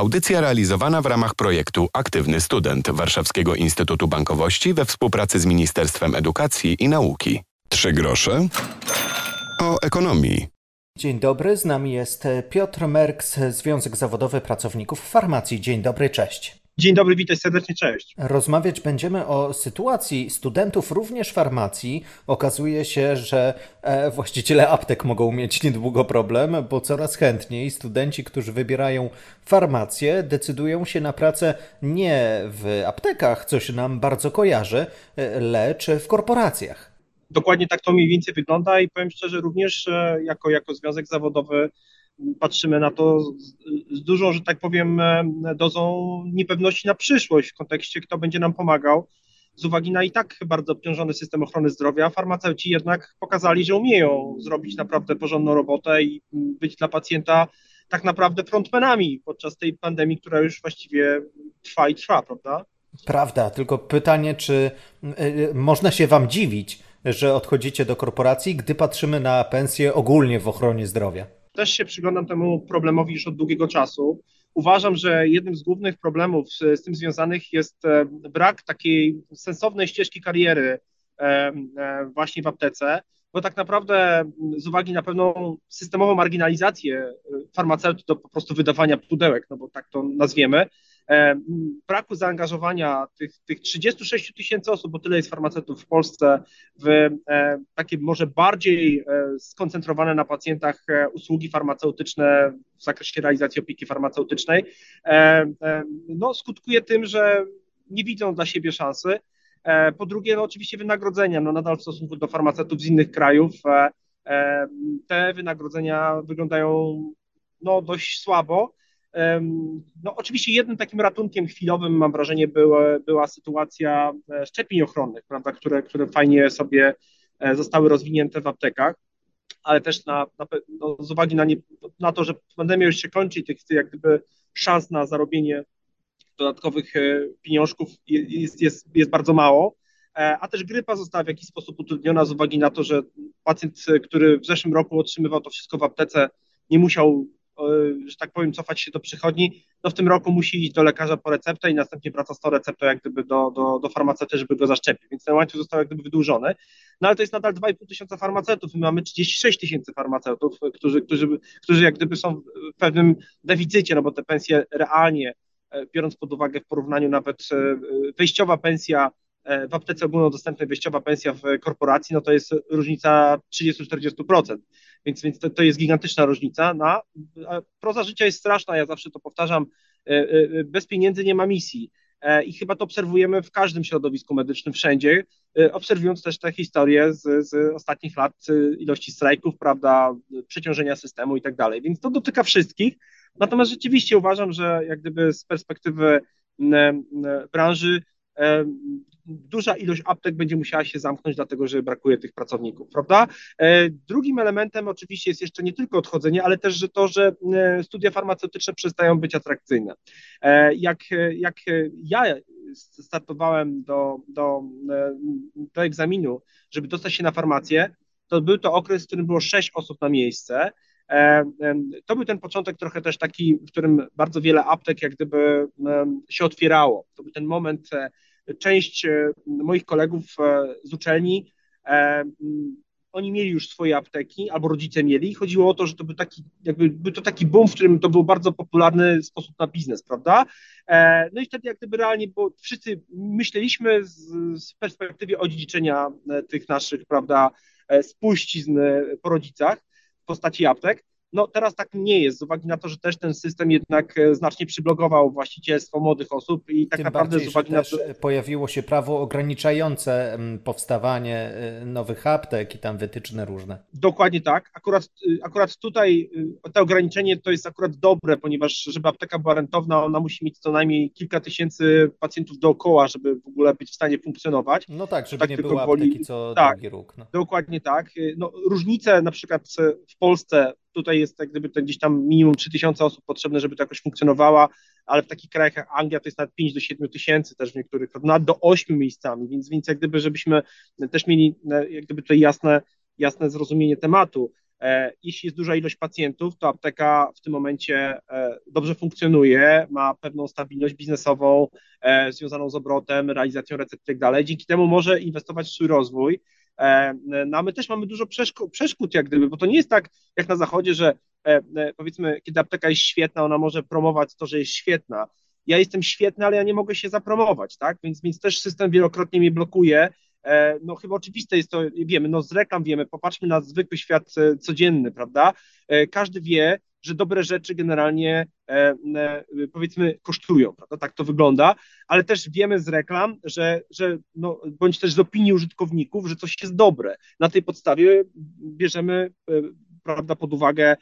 Audycja realizowana w ramach projektu Aktywny Student Warszawskiego Instytutu Bankowości we współpracy z Ministerstwem Edukacji i Nauki. Trzy grosze o ekonomii. Dzień dobry, z nami jest Piotr Merks, Związek Zawodowy Pracowników Farmacji. Dzień dobry, cześć. Dzień dobry, witaj serdecznie, cześć. Rozmawiać będziemy o sytuacji studentów również farmacji. Okazuje się, że e, właściciele aptek mogą mieć niedługo problem, bo coraz chętniej studenci, którzy wybierają farmację, decydują się na pracę nie w aptekach, co się nam bardzo kojarzy, e, lecz w korporacjach. Dokładnie tak to mniej więcej wygląda i powiem szczerze, również e, jako, jako związek zawodowy patrzymy na to z, dużą, że tak powiem, dozą niepewności na przyszłość w kontekście, kto będzie nam pomagał. Z uwagi na i tak bardzo obciążony system ochrony zdrowia, farmaceuci jednak pokazali, że umieją zrobić naprawdę porządną robotę i być dla pacjenta tak naprawdę frontmenami podczas tej pandemii, która już właściwie trwa i trwa, prawda? Prawda, tylko pytanie, czy y, można się Wam dziwić, że odchodzicie do korporacji, gdy patrzymy na pensje ogólnie w ochronie zdrowia? Też się przyglądam temu problemowi już od długiego czasu. Uważam, że jednym z głównych problemów z tym związanych jest e, brak takiej sensownej ścieżki kariery e, e, właśnie w aptece, bo tak naprawdę z uwagi na pewną systemową marginalizację farmaceutów do po prostu wydawania pudełek, no bo tak to nazwiemy, braku zaangażowania tych, tych 36 tysięcy osób, bo tyle jest farmaceutów w Polsce, w e, takie może bardziej e, skoncentrowane na pacjentach usługi farmaceutyczne w zakresie realizacji opieki farmaceutycznej, no, skutkuje tym, że nie widzą dla siebie szansy. Po drugie, no, oczywiście wynagrodzenia, no, nadal w stosunku do farmaceutów z innych krajów, te wynagrodzenia wyglądają no, dość słabo. No, oczywiście jednym takim ratunkiem chwilowym, mam wrażenie, była, była sytuacja e, szczepień ochronnych, prawda, które, które fajnie sobie e, zostały rozwinięte w aptekach, ale też na, na no, z uwagi na, nie, na to, że pandemia już się kończy i tych jak gdyby szans na zarobienie dodatkowych e, pieniążków jest, jest, jest bardzo mało, a też grypa została w jakiś sposób utrudniona z uwagi na to, że pacjent, który w zeszłym roku otrzymywał to wszystko w aptece, nie musiał że tak powiem, cofać się do przychodni, no w tym roku musi iść do lekarza po receptę i następnie wraca z tą receptą jak gdyby do, do, do farmaceuty, żeby go zaszczepić, więc ten łańcuch został jak gdyby wydłużony, no ale to jest nadal 2,5 tysiąca farmaceutów, my mamy 36 tysięcy farmaceutów, którzy, którzy, którzy jak gdyby są w pewnym deficycie, no bo te pensje realnie, e, biorąc pod uwagę w porównaniu nawet e, wejściowa pensja E, w aptece ogólnodostępnej wyjściowa pensja w korporacji, no to jest różnica 30-40%, więc, więc to, to jest gigantyczna różnica. No, proza życia jest straszna, ja zawsze to powtarzam, e, e, bez pieniędzy nie ma misji. I chyba to obserwujemy w każdym środowisku medycznym, wszędzie, obserwując też te historie z, z ostatnich lat, ilości strajków, prawda, przeciążenia systemu i tak dalej. Więc to dotyka wszystkich. Natomiast rzeczywiście uważam, że jak gdyby z perspektywy branży duża ilość aptek będzie musiała się zamknąć, dlatego że brakuje tych pracowników, prawda? E, drugim elementem oczywiście jest jeszcze nie tylko odchodzenie, ale też że to, że e, studia farmaceutyczne przestają być atrakcyjne. E, jak, jak ja startowałem do, do, do egzaminu, żeby dostać się na farmację, to był to okres, w którym było sześć osób na miejsce. To był ten początek trochę też taki, w którym bardzo wiele aptek jak gdyby się otwierało. To był ten moment część e, moich kolegów e, z uczelni, e, oni mieli już swoje apteki, albo rodzice mieli. Chodziło o to, że to był taki, jakby, był to taki boom, w którym to był bardzo popularny sposób na biznes, prawda? No i wtedy jak gdyby realnie, bo wszyscy myśleliśmy z, z perspektywy odziedziczenia tych naszych, prawda, spuścizn po rodzicach w postaci aptek, no teraz tak nie jest, z uwagi na to, że też ten system jednak e, znacznie przyblogował właścicielstwo młodych osób i tak Tym naprawdę bardziej, z uwagi na to... pojawiło się prawo ograniczające powstawanie e, nowych aptek i tam wytyczne różne. Dokładnie tak. Akurat, y, akurat tutaj to ograniczenie to jest akurat dobre, ponieważ żeby apteka była rentowna, ona musi mieć co najmniej kilka tysięcy pacjentów dookoła, żeby w ogóle być w stanie funkcjonować. No tak, żeby tak nie było apteki co tak, drugi róg. No. Dokładnie tak. No, różnice na przykład w Polsce Tutaj jest jak gdyby to gdzieś tam minimum 3000 osób potrzebne, żeby to jakoś funkcjonowała, ale w takich krajach jak Anglia to jest nawet 5 do 7 tysięcy też w niektórych, nawet do 8 miejscami, więc, więc jak gdyby żebyśmy też mieli jak gdyby tutaj jasne, jasne zrozumienie tematu. Jeśli jest duża ilość pacjentów, to apteka w tym momencie dobrze funkcjonuje, ma pewną stabilność biznesową związaną z obrotem, realizacją recept i tak dalej. Dzięki temu może inwestować w swój rozwój. No a my też mamy dużo przeszkód, przeszkód jak gdyby, bo to nie jest tak jak na zachodzie, że powiedzmy, kiedy apteka jest świetna, ona może promować to, że jest świetna, ja jestem świetny, ale ja nie mogę się zapromować, tak? Więc, więc też system wielokrotnie mnie blokuje. E, no chyba oczywiste jest to, wiemy, no z reklam wiemy, popatrzmy na zwykły świat e, codzienny, prawda? E, każdy wie, że dobre rzeczy generalnie powiedzmy kosztują, prawda? Tak to wygląda, ale też wiemy z reklam, że, że no, bądź też z opinii użytkowników, że coś jest dobre. Na tej podstawie bierzemy prawda, pod uwagę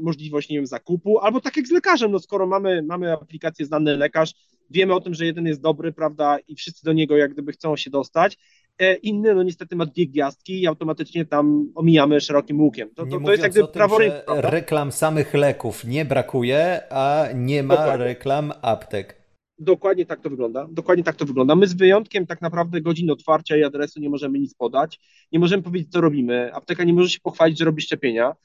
możliwość, nie wiem, zakupu, albo tak jak z lekarzem, no skoro mamy, mamy aplikację znany lekarz, wiemy o tym, że jeden jest dobry, prawda, i wszyscy do niego jak gdyby chcą się dostać, e, inny, no niestety ma dwie gwiazdki i automatycznie tam omijamy szerokim łukiem. To, to, to jest jak gdyby prawo rynku. Reklam samych leków nie brakuje, a nie ma Dokładnie. reklam aptek. Dokładnie tak to wygląda. Dokładnie tak to wygląda. My z wyjątkiem tak naprawdę godzin otwarcia i adresu nie możemy nic podać. Nie możemy powiedzieć, co robimy. Apteka nie może się pochwalić, że robi szczepienia.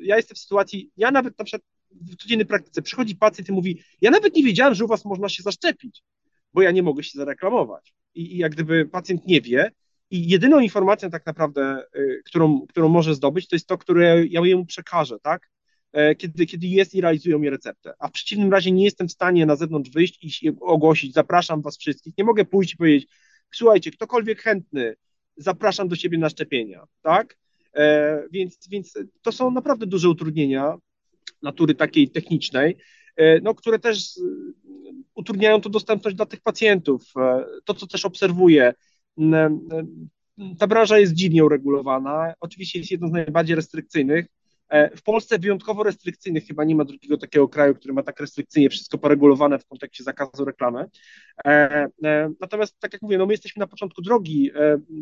Ja jestem w sytuacji, ja nawet na przykład w codziennej praktyce przychodzi pacjent i mówi, ja nawet nie wiedziałem, że u was można się zaszczepić, bo ja nie mogę się zareklamować. I, i jak gdyby pacjent nie wie, i jedyną informacją tak naprawdę, y, którą, którą może zdobyć, to jest to, które ja jemu przekażę, tak? E, kiedy, kiedy jest i realizują mi receptę. A w przeciwnym razie nie jestem w stanie na zewnątrz wyjść i ogłosić, zapraszam was wszystkich. Nie mogę pójść i powiedzieć, słuchajcie, ktokolwiek chętny, zapraszam do siebie na szczepienia, tak? E, więc, więc to są naprawdę duże utrudnienia natury takiej technicznej, e, no, które też e, utrudniają to dostępność dla tych pacjentów. To, co też obserwuję, ta branża jest dziwnie uregulowana. Oczywiście jest jedną z najbardziej restrykcyjnych. W Polsce wyjątkowo restrykcyjnych, chyba nie ma drugiego takiego kraju, który ma tak restrykcyjnie wszystko poregulowane w kontekście zakazu reklamy. Natomiast, tak jak mówię, no my jesteśmy na początku drogi.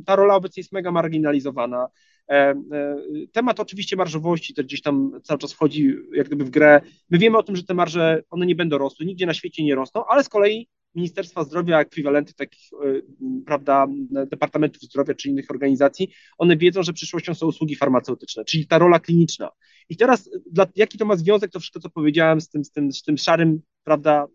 Ta rola obecnie jest mega marginalizowana. E, e, temat oczywiście marżowości też gdzieś tam cały czas wchodzi jak gdyby w grę. My wiemy o tym, że te marże, one nie będą rosły, nigdzie na świecie nie rosną, ale z kolei Ministerstwa Zdrowia, ekwiwalenty takich, e, prawda, Departamentów Zdrowia czy innych organizacji, one wiedzą, że przyszłością są usługi farmaceutyczne, czyli ta rola kliniczna. I teraz, dla, jaki to ma związek, to wszystko, co powiedziałem z tym, z tym, z tym szarym, prawda,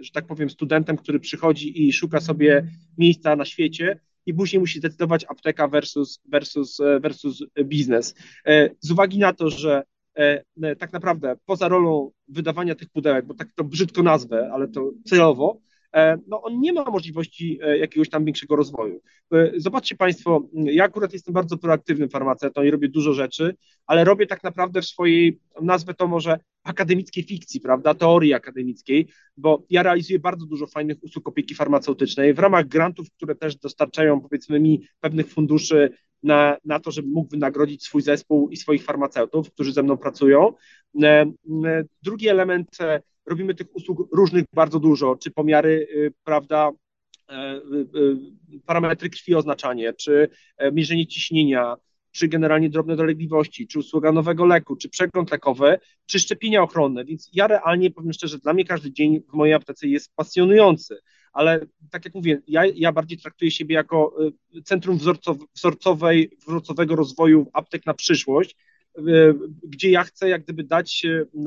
że tak powiem, studentem, który przychodzi i szuka sobie miejsca na świecie, i później musi decydować apteka versus, versus, e, versus biznes. E, z uwagi na to, że e, tak naprawdę poza rolą wydawania tych pudełek, bo tak to brzydko nazwę, ale to celowo, no on nie ma możliwości jakiegoś tam większego rozwoju. Zobaczcie Państwo, ja akurat jestem bardzo proaktywnym farmaceutą i robię dużo rzeczy, ale robię tak naprawdę w swojej, nazwę to może akademickiej fikcji, prawda, teorii akademickiej, bo ja realizuję bardzo dużo fajnych usług opieki farmaceutycznej w ramach grantów, które też dostarczają powiedzmy mi pewnych funduszy na, na to, żebym mógł wynagrodzić swój zespół i swoich farmaceutów, którzy ze mną pracują. E, e, drugi element, e, robimy tych usług różnych bardzo dużo, czy pomiary, prawda, parametry krwi oznaczanie, czy mierzenie ciśnienia, czy generalnie drobne dolegliwości, czy usługa nowego leku, czy przegląd lekowy, czy szczepienia ochronne. Więc ja realnie powiem szczerze, dla mnie każdy dzień w mojej aptece jest pasjonujący, ale tak jak mówię, ja, ja bardziej traktuję siebie jako y, centrum wzorcow, wzorcowej, wzorcowego rozwoju aptek na przyszłość, y, gdzie ja chcę jak gdyby dać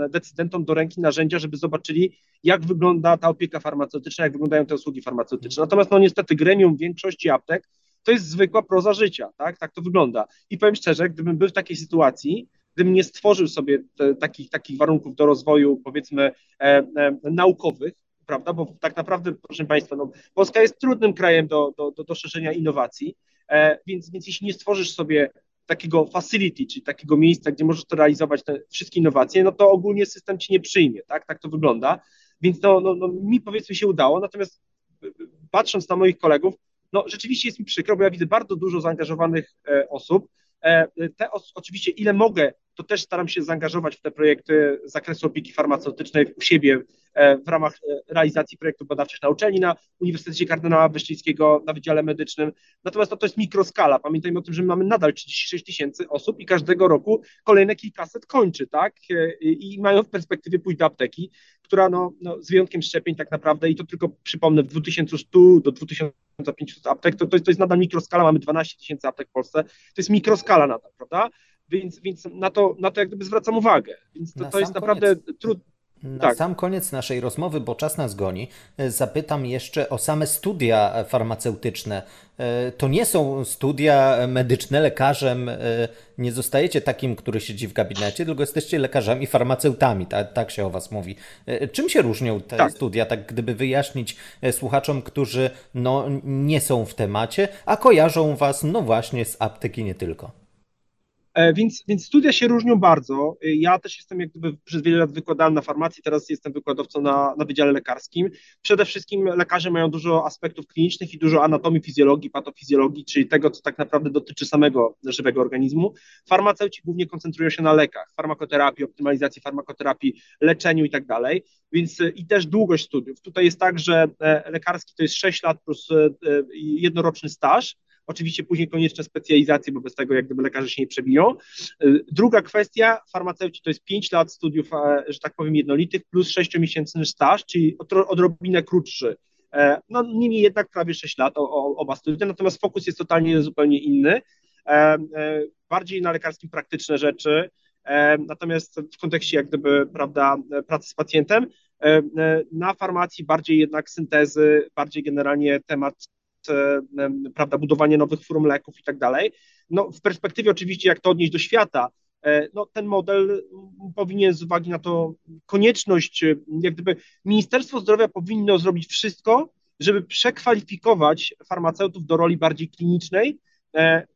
decydentom do ręki narzędzia, żeby zobaczyli, jak wygląda ta opieka farmaceutyczna, jak wyglądają te usługi farmaceutyczne. Natomiast no niestety gremium większości aptek to jest zwykła proza życia, tak? Tak to wygląda. I powiem szczerze, gdybym był w takiej sytuacji, gdybym nie stworzył sobie te, takich, takich warunków do rozwoju, powiedzmy, e, e, naukowych, prawda? Bo tak naprawdę, proszę Państwa, no, Polska jest trudnym krajem do, do, do, do szerzenia innowacji, e, więc, więc jeśli nie stworzysz sobie takiego facility, czyli takiego miejsca, gdzie możesz to realizować te wszystkie innowacje, no to ogólnie system ci nie przyjmie, tak? Tak to wygląda. Więc no, no, no mi powiedzmy się udało, natomiast patrząc na moich kolegów, no rzeczywiście jest mi przykro, bo ja widzę bardzo dużo zaangażowanych e, osób. E, te os oczywiście, ile mogę, to też staram się zaangażować w te projekty z zakresu opieki farmaceutycznej u siebie e, w ramach realizacji projektów badawczych na uczelni, na Uniwersytecie Kardynała Wyszyńskiego, na Wydziale Medycznym. Natomiast no, to jest mikroskala. Pamiętajmy o tym, że mamy nadal 36 tysięcy osób i każdego roku kolejne kilkaset kończy, tak? I mają w perspektywie pójść do apteki, która no, no z wyjątkiem szczepień tak naprawdę, i to tylko przypomnę, w 2100 do 2000 500 aptek, to, to, jest, to jest nadal mikroskala, mamy 12 tysięcy aptek w Polsce, to jest mikroskala nadal, prawda? Więc, więc na, to, na to jak gdyby zwracam uwagę. Więc to, to jest naprawdę trudne. Na tak. sam koniec naszej rozmowy, bo czas nas goni, e, zapytam jeszcze o same studia farmaceutyczne. E, to nie są studia medyczne, lekarzem e, nie zostajecie takim, który siedzi w gabinecie, tylko jesteście lekarzami, farmaceutami, tak, tak się o was mówi. Czym się różnią te tak. studia, tak gdyby wyjaśnić słuchaczom, którzy no, nie są w temacie, a kojarzą was no właśnie z apteki nie tylko? E, więc, więc studia się różnią bardzo. E, ja też jestem jak gdyby przez wiele lat wykładałem na farmacji, teraz jestem wykładowcą na, na Wydziale Lekarskim. Przede wszystkim lekarze mają dużo aspektów klinicznych i dużo anatomii, fizjologii, patofizjologii, czyli tego, co tak naprawdę dotyczy samego żywego organizmu. Farmaceuci głównie koncentrują się na lekach, farmakoterapii, optymalizacji farmakoterapii, leczeniu i tak dalej, więc e, i też długość studiów. Tutaj jest tak, że lekarski to jest 6 lat plus jednoroczny staż, Oczywiście później konieczne specjalizacje, bo bez tego jak gdyby lekarze się nie przebiją. Y, druga kwestia, farmaceuci to jest 5 lat studiów, e, że tak powiem, jednolitych plus 6-miesięczny staż, czyli odrobinę krótszy. E, no niemniej jednak prawie 6 lat oba studia, natomiast fokus jest totalnie zupełnie inny. E, bardziej na lekarskim praktyczne rzeczy, natomiast w kontekście jak gdyby, prawda, pracy z pacjentem, na farmacji bardziej jednak syntezy, bardziej generalnie temat prawda, budowanie nowych form leków i tak dalej. No, w perspektywie oczywiście, jak to odnieść do świata, e, no, ten model powinien z uwagi na to konieczność, e, jak gdyby Ministerstwo Zdrowia powinno zrobić wszystko, żeby przekwalifikować farmaceutów do roli bardziej klinicznej,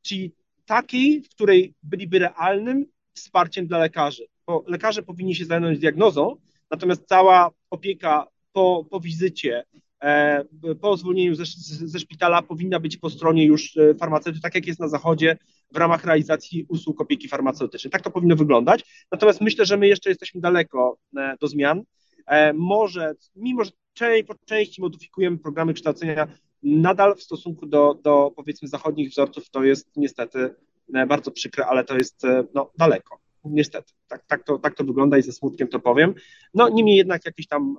czyli takiej, w której byliby realnym wsparciem dla lekarzy, bo lekarze powinni się zająć diagnozą, natomiast cała opieka po, po wizycie, E, po zwolnieniu ze, ze szpitala powinna być po stronie już e, farmaceuty, tak jak jest na zachodzie w ramach realizacji usług opieki farmaceutycznej. Tak to powinno wyglądać. Natomiast myślę, że my jeszcze jesteśmy daleko e, do zmian. Może, mimo że po części modyfikujemy programy kształcenia, nadal w stosunku do, do powiedzmy zachodnich wzorców to jest niestety bardzo przykre, ale to jest no, daleko. Niestety, tak, tak, to, tak to wygląda i ze smutkiem to powiem. No niemniej jednak jakieś tam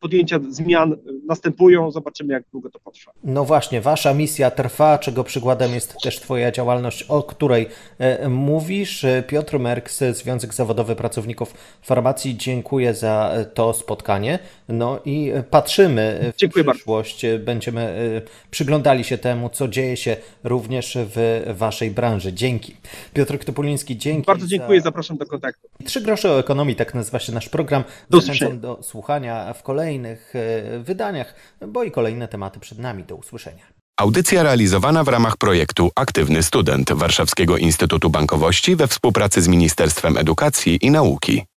podjęcia zmian następują, zobaczymy jak długo to potrwa. No właśnie, wasza misja trwa, czego przykładem jest też twoja działalność, o której e, mówisz. Piotr Merks, Związek Zawodowy Pracowników Farmacji, dziękuję za to spotkanie. No i patrzymy w dziękuję przyszłość, bardzo. będziemy e, przyglądali się temu, co dzieje się również w waszej branży. Dzięki. Piotr Ktopuliński, dzięki. Bardzo dziękuję, za... zapraszam do kontaktu. Trzy grosze o ekonomii, tak nazywa się nasz program. Do do słuchania w kolejnym kolejnych e, wydaniach, bo i kolejne tematy przed nami. Do usłyszenia. Audycja realizowana w ramach projektu Aktywny Student Warszawskiego Instytutu Bankowości we współpracy z Ministerstwem Edukacji i Nauki.